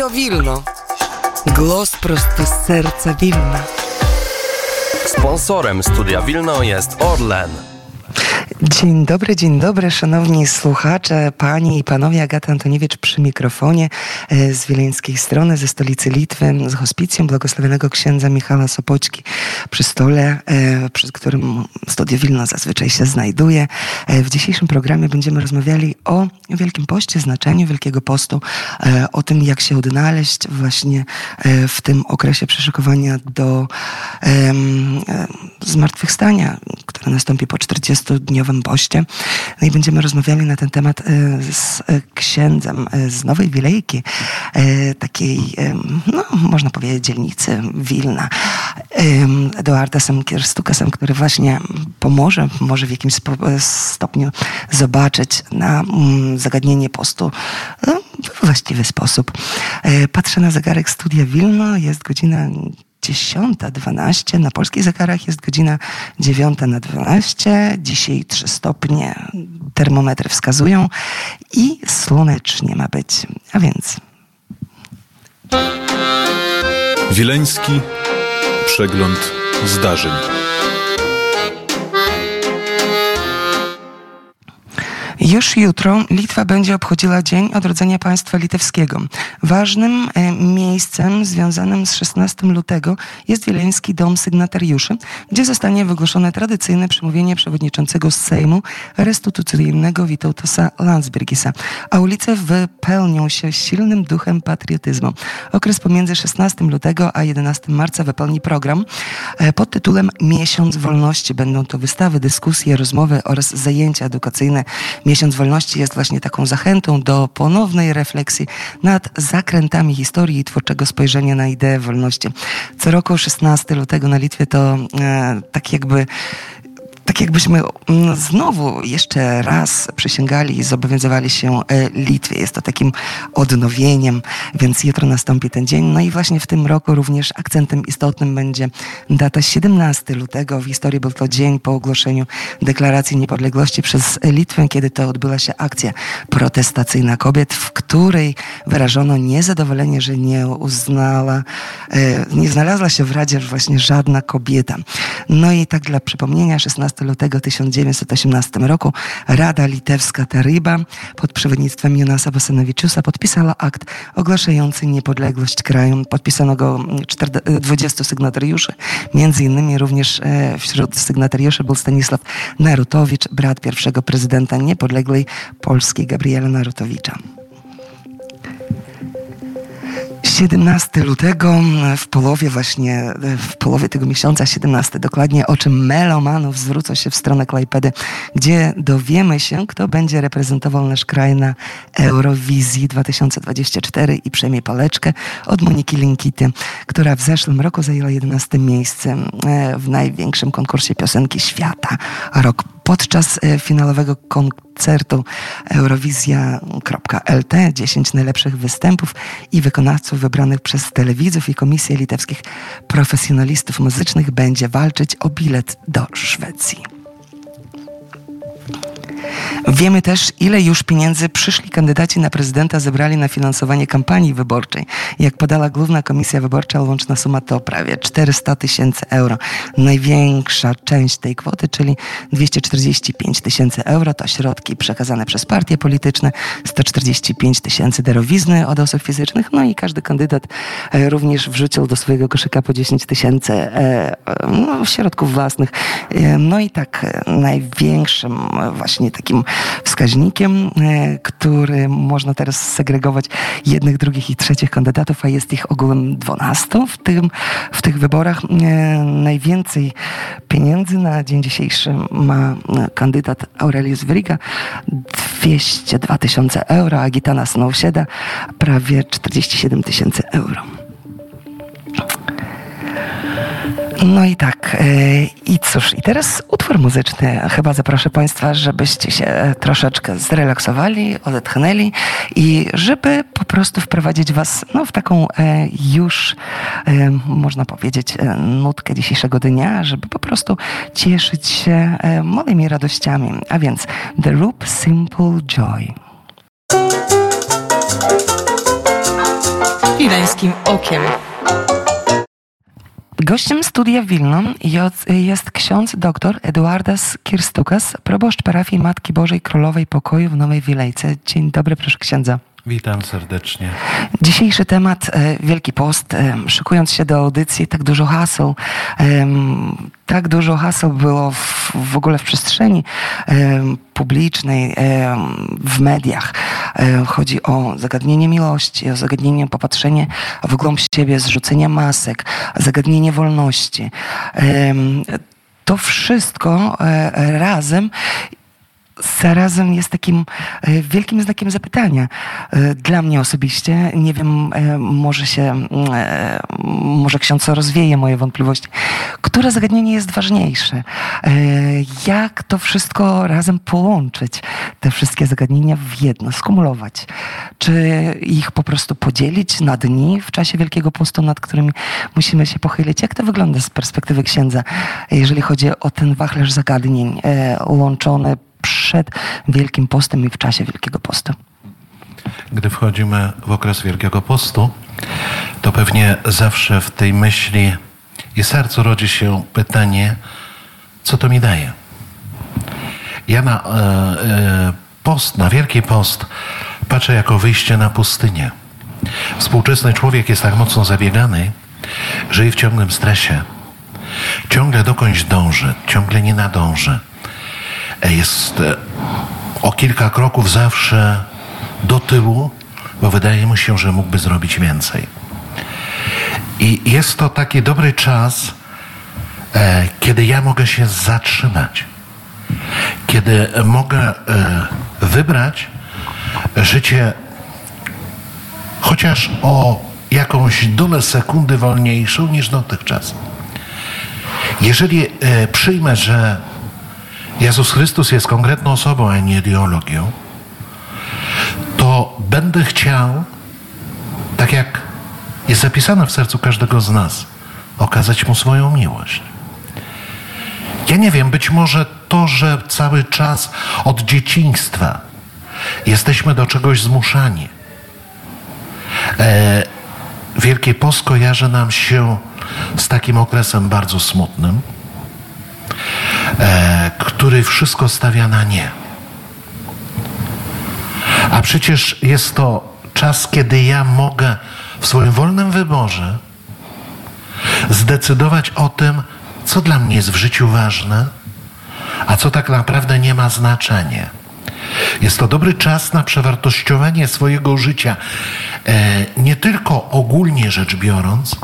Radio Wilno. Głos prosto z serca Wilna. Sponsorem Studia Wilno jest Orlen. Dzień dobry, dzień dobry, szanowni słuchacze, panie i panowie. Agata Antoniewicz przy mikrofonie e, z wileńskiej strony, ze stolicy Litwy, z hospicjum błogosławionego księdza Michała Sopoćki przy stole, e, przy którym Studio Wilno zazwyczaj się znajduje. E, w dzisiejszym programie będziemy rozmawiali o Wielkim Poście, znaczeniu Wielkiego Postu, o tym, jak się odnaleźć właśnie w tym okresie przeszykowania do zmartwychwstania, które nastąpi po 40-dniowym Nowym Poście. No i będziemy rozmawiali na ten temat e, z e, księdzem e, z Nowej Wilejki, takiej, no, można powiedzieć, dzielnicy Wilna, Eduardasem Kierstukasem, który właśnie pomoże, może w jakimś stopniu zobaczyć na mm, zagadnienie postu w właściwy sposób. Patrzę na zegarek studia Wilno, jest godzina 10.12. Na polskich zegarach jest godzina 9 na 12. Dzisiaj 3 stopnie termometry wskazują i słonecznie ma być. A więc. Wileński przegląd zdarzeń. Już jutro Litwa będzie obchodziła Dzień Odrodzenia Państwa Litewskiego. Ważnym e, miejscem związanym z 16 lutego jest Wileński Dom Sygnatariuszy, gdzie zostanie wygłoszone tradycyjne przemówienie przewodniczącego Sejmu restytucyjnego Witoldasa Landsbergisa, a ulice wypełnią się silnym duchem patriotyzmu. Okres pomiędzy 16 lutego a 11 marca wypełni program e, pod tytułem Miesiąc Wolności. Będą to wystawy, dyskusje, rozmowy oraz zajęcia edukacyjne Miesiąc Wolności jest właśnie taką zachętą do ponownej refleksji nad zakrętami historii i twórczego spojrzenia na ideę wolności. Co roku 16 lutego na Litwie to e, tak jakby tak jakbyśmy mm, znowu jeszcze raz przysięgali i zobowiązywali się e, Litwie. Jest to takim odnowieniem, więc jutro nastąpi ten dzień. No i właśnie w tym roku również akcentem istotnym będzie data 17 lutego. W historii był to dzień po ogłoszeniu deklaracji niepodległości przez Litwę, kiedy to odbyła się akcja protestacyjna kobiet, w której wyrażono niezadowolenie, że nie uznała, e, nie znalazła się w Radzie właśnie żadna kobieta. No i tak dla przypomnienia, 16 lutego 1918 roku Rada Litewska Taryba pod przewodnictwem Jonasa Wasanowiczusa podpisała akt ogłaszający niepodległość kraju. Podpisano go 20 sygnatariuszy, między innymi również e, wśród sygnatariuszy był Stanisław Narutowicz, brat pierwszego prezydenta niepodległej Polski Gabriela Narutowicza. 17 lutego, w połowie właśnie, w połowie tego miesiąca, 17 dokładnie, oczy melomanów zwrócą się w stronę Klajpedy, gdzie dowiemy się, kto będzie reprezentował nasz kraj na Eurowizji 2024 i przejmie paleczkę od Moniki Linkity, która w zeszłym roku zajęła 11 miejsce e, w największym konkursie piosenki świata. Rok podczas e, finałowego koncertu Eurowizja.lt 10 najlepszych występów i wykonawców wybranych przez telewidzów i Komisję Litewskich Profesjonalistów Muzycznych będzie walczyć o bilet do Szwecji. Wiemy też, ile już pieniędzy przyszli kandydaci na prezydenta zebrali na finansowanie kampanii wyborczej. Jak podała Główna Komisja Wyborcza, łączna suma to prawie 400 tysięcy euro. Największa część tej kwoty, czyli 245 tysięcy euro, to środki przekazane przez partie polityczne, 145 tysięcy darowizny od osób fizycznych, no i każdy kandydat e, również wrzucił do swojego koszyka po 10 tysięcy e, no, środków własnych. E, no i tak największym właśnie takim wskaźnikiem, e, który można teraz segregować jednych, drugich i trzecich kandydatów, a jest ich ogółem 12 w, tym, w tych wyborach. E, najwięcej pieniędzy na dzień dzisiejszy ma kandydat Aurelius Wriga, 202 tysiące euro, a Gitana Snowsieda prawie 47 tysięcy euro. No i tak, e, i cóż, i teraz utwór muzyczny. Chyba zaproszę Państwa, żebyście się troszeczkę zrelaksowali, odetchnęli i żeby po prostu wprowadzić Was no, w taką e, już, e, można powiedzieć, nutkę dzisiejszego dnia, żeby po prostu cieszyć się małymi radościami. A więc The Loop Simple Joy. Wileńskim okiem. Gościem studia Wilno jest ksiądz dr Eduardas Kirstukas, proboszcz parafii Matki Bożej Królowej Pokoju w Nowej Wilejce. Dzień dobry, proszę księdza. Witam serdecznie. Dzisiejszy temat e, Wielki Post. E, szykując się do audycji, tak dużo haseł, tak dużo haseł było w, w ogóle w przestrzeni publicznej, w mediach. E, chodzi o zagadnienie miłości, o zagadnienie popatrzenie w głąb siebie, zrzucenie masek, zagadnienie wolności. To wszystko razem zarazem jest takim e, wielkim znakiem zapytania. E, dla mnie osobiście, nie wiem, e, może się, może ksiądz rozwieje moje wątpliwości. Które zagadnienie jest ważniejsze? Jak to wszystko razem połączyć? Te wszystkie zagadnienia w jedno, skumulować? Czy ich po prostu podzielić na dni w czasie Wielkiego Postu, nad którymi musimy się pochylić? Jak to wygląda z perspektywy księdza, jeżeli chodzi o ten wachlarz zagadnień łączony przed Wielkim Postem i w czasie Wielkiego Postu. Gdy wchodzimy w okres Wielkiego Postu, to pewnie zawsze w tej myśli i sercu rodzi się pytanie, co to mi daje. Ja na e, e, post, na Wielki Post patrzę jako wyjście na pustynię. Współczesny człowiek jest tak mocno zabiegany, i w ciągłym stresie. Ciągle dokądś dąży, ciągle nie nadąży jest e, o kilka kroków zawsze do tyłu, bo wydaje mu się, że mógłby zrobić więcej. I jest to taki dobry czas, e, kiedy ja mogę się zatrzymać, kiedy mogę e, wybrać życie chociaż o jakąś dolę sekundy wolniejszą niż dotychczas. Jeżeli przyjmę, że Jezus Chrystus jest konkretną osobą, a nie ideologią, to będę chciał, tak jak jest zapisane w sercu każdego z nas, okazać Mu swoją miłość. Ja nie wiem, być może to, że cały czas od dzieciństwa jesteśmy do czegoś zmuszani. E, Wielkie Post kojarzy nam się z takim okresem bardzo smutnym, który wszystko stawia na nie. A przecież jest to czas, kiedy ja mogę w swoim wolnym wyborze zdecydować o tym, co dla mnie jest w życiu ważne, a co tak naprawdę nie ma znaczenia. Jest to dobry czas na przewartościowanie swojego życia, e, nie tylko ogólnie rzecz biorąc,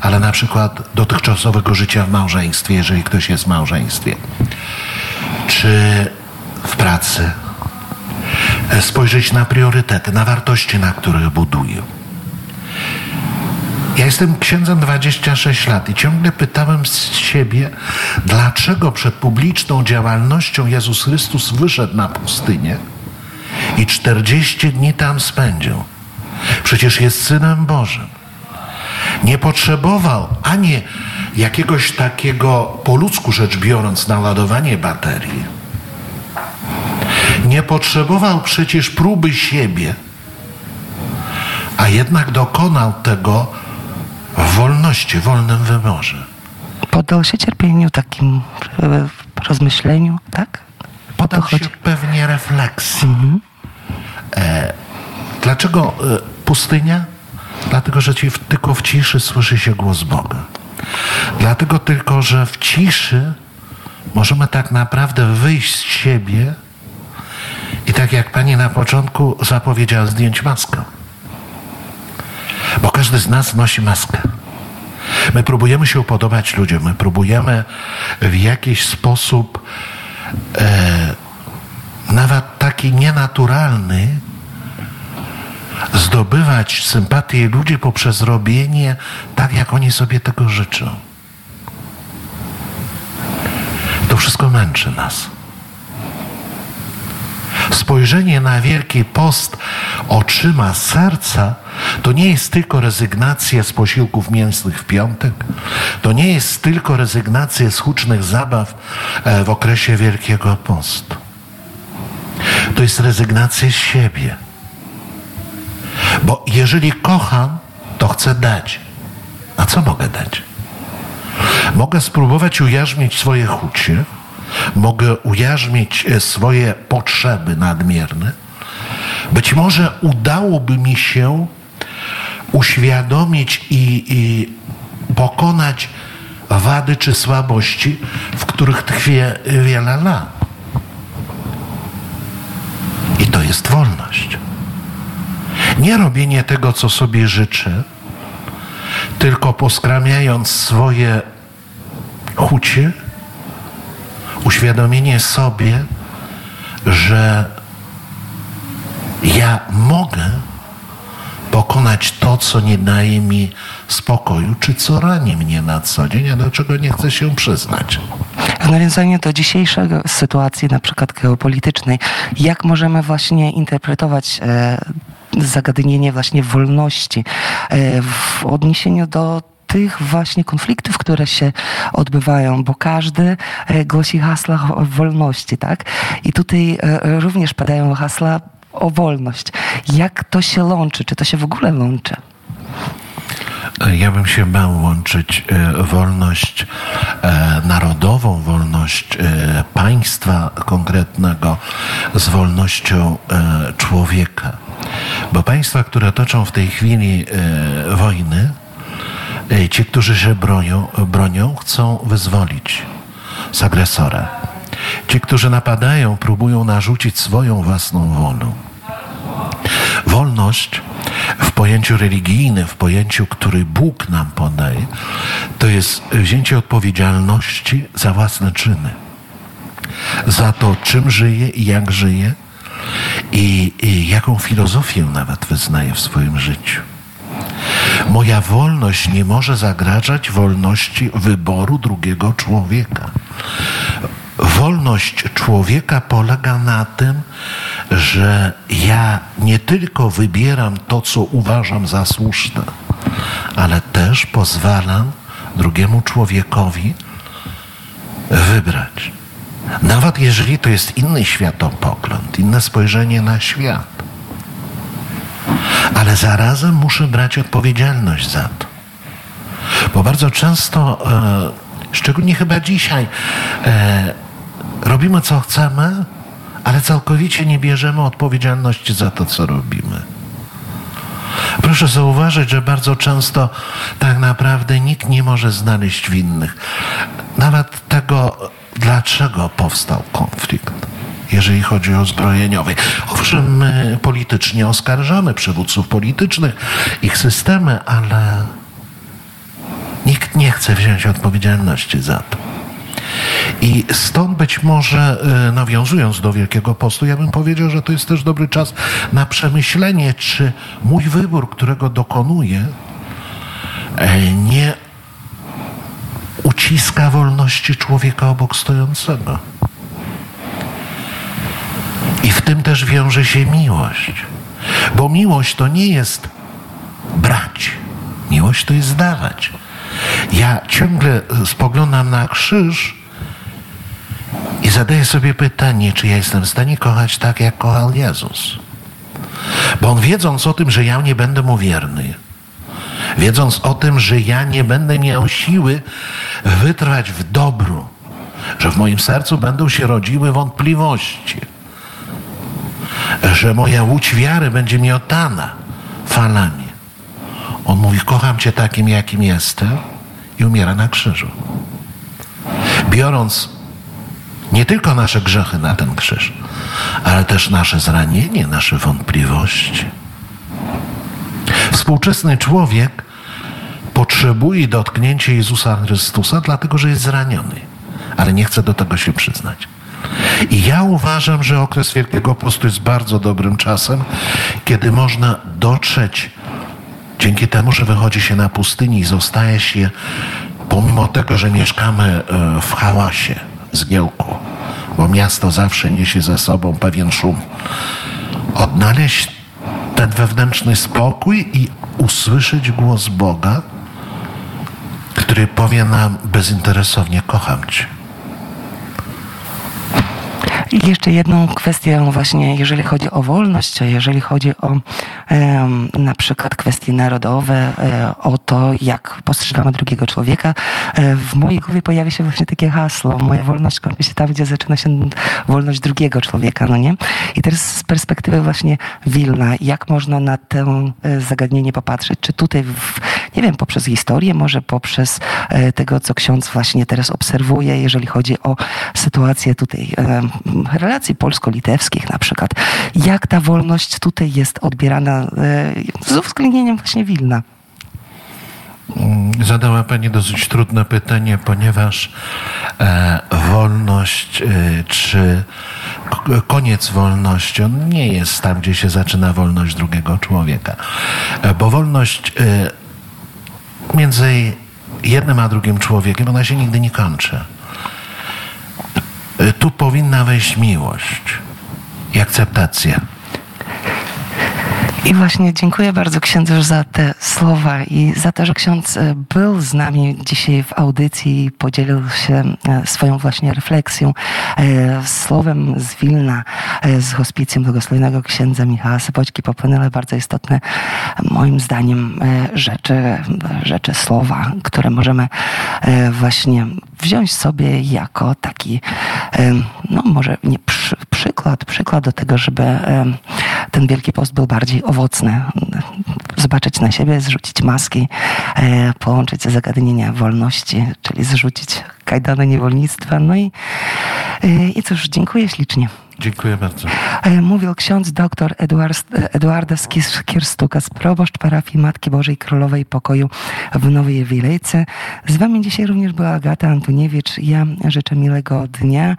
ale na przykład dotychczasowego życia w małżeństwie, jeżeli ktoś jest w małżeństwie, czy w pracy. Spojrzeć na priorytety, na wartości, na których buduję. Ja jestem księdzem 26 lat i ciągle pytałem z siebie, dlaczego przed publiczną działalnością Jezus Chrystus wyszedł na pustynię i 40 dni tam spędził. Przecież jest Synem Bożym. Nie potrzebował ani jakiegoś takiego, po ludzku rzecz biorąc, naładowanie baterii. Nie potrzebował przecież próby siebie, a jednak dokonał tego w wolności, wolnym wyborze. Poddał się cierpieniu, takim e, rozmyśleniu, tak? Poddał się pewnie refleksji. Mhm. E, dlaczego e, pustynia? Dlatego, że ci tylko w ciszy słyszy się głos Boga. Dlatego tylko, że w ciszy możemy tak naprawdę wyjść z siebie i tak jak pani na początku zapowiedziała, zdjąć maskę. Bo każdy z nas nosi maskę. My próbujemy się upodobać ludziom, my próbujemy w jakiś sposób e, nawet taki nienaturalny zdobywać sympatię ludzi poprzez robienie tak, jak oni sobie tego życzą. To wszystko męczy nas. Spojrzenie na Wielki Post oczyma serca to nie jest tylko rezygnacja z posiłków mięsnych w piątek, to nie jest tylko rezygnacja z hucznych zabaw e, w okresie Wielkiego Postu. To jest rezygnacja z siebie. Bo jeżeli kocham, to chcę dać. A co mogę dać? Mogę spróbować ujarzmić swoje chucie, mogę ujarzmić e, swoje potrzeby nadmierne. Być może udałoby mi się uświadomić i, i pokonać wady czy słabości, w których tkwię wiele lat. I to jest wolność. Nie robienie tego, co sobie życzę, tylko poskramiając swoje chucie, uświadomienie sobie, że ja mogę pokonać to, co nie daje mi spokoju, czy co rani mnie na co dzień, a do czego nie chcę się przyznać. W nawiązaniu do dzisiejszej sytuacji, na przykład geopolitycznej, jak możemy właśnie interpretować e, zagadnienie właśnie wolności e, w odniesieniu do tych właśnie konfliktów, które się odbywają, bo każdy e, głosi hasła wolności, tak? I tutaj również padają hasła o wolność. Jak to się łączy? Czy to się w ogóle łączy? Ja bym się bał łączyć e, wolność e, narodową, wolność e, państwa konkretnego z wolnością człowieka. Bo państwa, które toczą w tej chwili wojny, ci, którzy się bronią, bronią chcą wyzwolić z agresora. Ci, którzy napadają, próbują narzucić swoją własną wolę. Wolność w pojęciu religijnym, w pojęciu, który Bóg nam podaje, to jest wzięcie odpowiedzialności za własne czyny. Za to, czym żyje i jak żyje i, i jaką filozofię nawet wyznaje w swoim życiu. Moja wolność nie może zagrażać wolności wyboru drugiego człowieka. Wolność człowieka polega na tym, że ja nie tylko wybieram to, co uważam za słuszne, ale też pozwalam drugiemu człowiekowi wybrać. Nawet jeżeli to jest inny światopogląd, inne spojrzenie na świat. Ale zarazem muszę brać odpowiedzialność za to. Bo bardzo często, e, szczególnie chyba dzisiaj, e, robimy co chcemy, ale całkowicie nie bierzemy odpowiedzialności za to, co robimy. Proszę zauważyć, że bardzo często tak naprawdę nikt nie może znaleźć winnych. Nawet tego, dlaczego powstał konflikt, jeżeli chodzi o zbrojeniowy. Owszem, my politycznie oskarżamy przywódców politycznych, ich systemy, ale nikt nie chce wziąć odpowiedzialności za to. I stąd być może, e, nawiązując do Wielkiego Postu, ja bym powiedział, że to jest też dobry czas na przemyślenie, czy mój wybór, którego dokonuję, e, nie uciska wolności człowieka obok stojącego. I w tym też wiąże się miłość. Bo miłość to nie jest brać. Miłość to jest dawać. Ja ciągle spoglądam na krzyż zadaję sobie pytanie, czy ja jestem w stanie kochać tak, jak kochał Jezus. Bo on wiedząc o tym, że ja nie będę mu wierny, wiedząc o tym, że ja nie będę miał siły wytrwać w dobru, że w moim sercu będą się rodziły wątpliwości, że moja łódź wiary będzie miotana falami. On mówi: Kocham Cię takim, jakim jestem, i umiera na krzyżu. Biorąc nie tylko nasze grzechy na ten krzyż, ale też nasze zranienie, nasze wątpliwości. Współczesny człowiek potrzebuje dotknięcia Jezusa Chrystusa, dlatego że jest zraniony, ale nie chce do tego się przyznać. I ja uważam, że okres Wielkiego Postu jest bardzo dobrym czasem, kiedy można dotrzeć dzięki temu, że wychodzi się na pustyni i zostaje się, pomimo tego, że mieszkamy e, w hałasie, zgiełku, bo miasto zawsze niesie ze sobą pewien szum, odnaleźć ten wewnętrzny spokój i usłyszeć głos Boga, który powie nam bezinteresownie: Kocham Cię. I jeszcze jedną kwestię właśnie, jeżeli chodzi o wolność, jeżeli chodzi o em, na przykład kwestie narodowe, e, o to, jak postrzegamy drugiego człowieka. E, W mojej głowie pojawia się właśnie takie hasło. Moja wolność kończy się tam, gdzie zaczyna się wolność drugiego człowieka, no nie? I teraz z perspektywy właśnie Wilna, jak można na to e, zagadnienie popatrzeć? Czy tutaj, w, nie wiem, poprzez historię, może poprzez e, tego, co ksiądz właśnie teraz obserwuje, jeżeli chodzi o sytuację tutaj e, relacji polsko-litewskich na przykład. Jak ta wolność tutaj jest odbierana e, z uwzględnieniem właśnie Wilna? Zadała Pani dosyć trudne pytanie, ponieważ e, wolność e, czy koniec wolności, on nie jest tam, gdzie się zaczyna wolność drugiego człowieka. E, bo wolność między jednym a drugim człowiekiem, ona się nigdy nie kończy. Tu powinna wejść miłość i akceptacja. I właśnie dziękuję bardzo księdzu za te słowa i za to, że ksiądz e, był z nami dzisiaj w audycji i podzielił się e, swoją właśnie refleksją, e, słowem z Wilna, z hospicjum błogosławionego księdza Michała Sypoćki popłynęły bardzo istotne, moim zdaniem, rzeczy, rzeczy, słowa, które możemy właśnie wziąć sobie jako taki, no może nie przy, przykład, przykład do tego, żeby ten Wielki Post był bardziej owocny. Zobaczyć na siebie, zrzucić maski, e, połączyć zagadnienia wolności, czyli zrzucić kajdany niewolnictwa. No i, e, i cóż, dziękuję ślicznie. Dziękuję bardzo. E, Mówił ksiądz dr Eduard, Eduarda Skierstuka z proboszcz parafii Matki Bożej Królowej Pokoju w Nowej Wilejce. Z wami dzisiaj również była Agata Antoniewicz. Ja życzę miłego dnia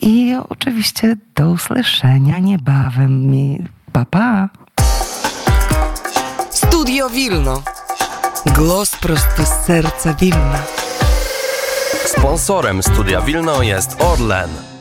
i oczywiście do usłyszenia niebawem. Mi- Pa, pa. Studio Wilno. Głos prosto z serca Wilna. Sponsorem Studia Wilno jest Orlen.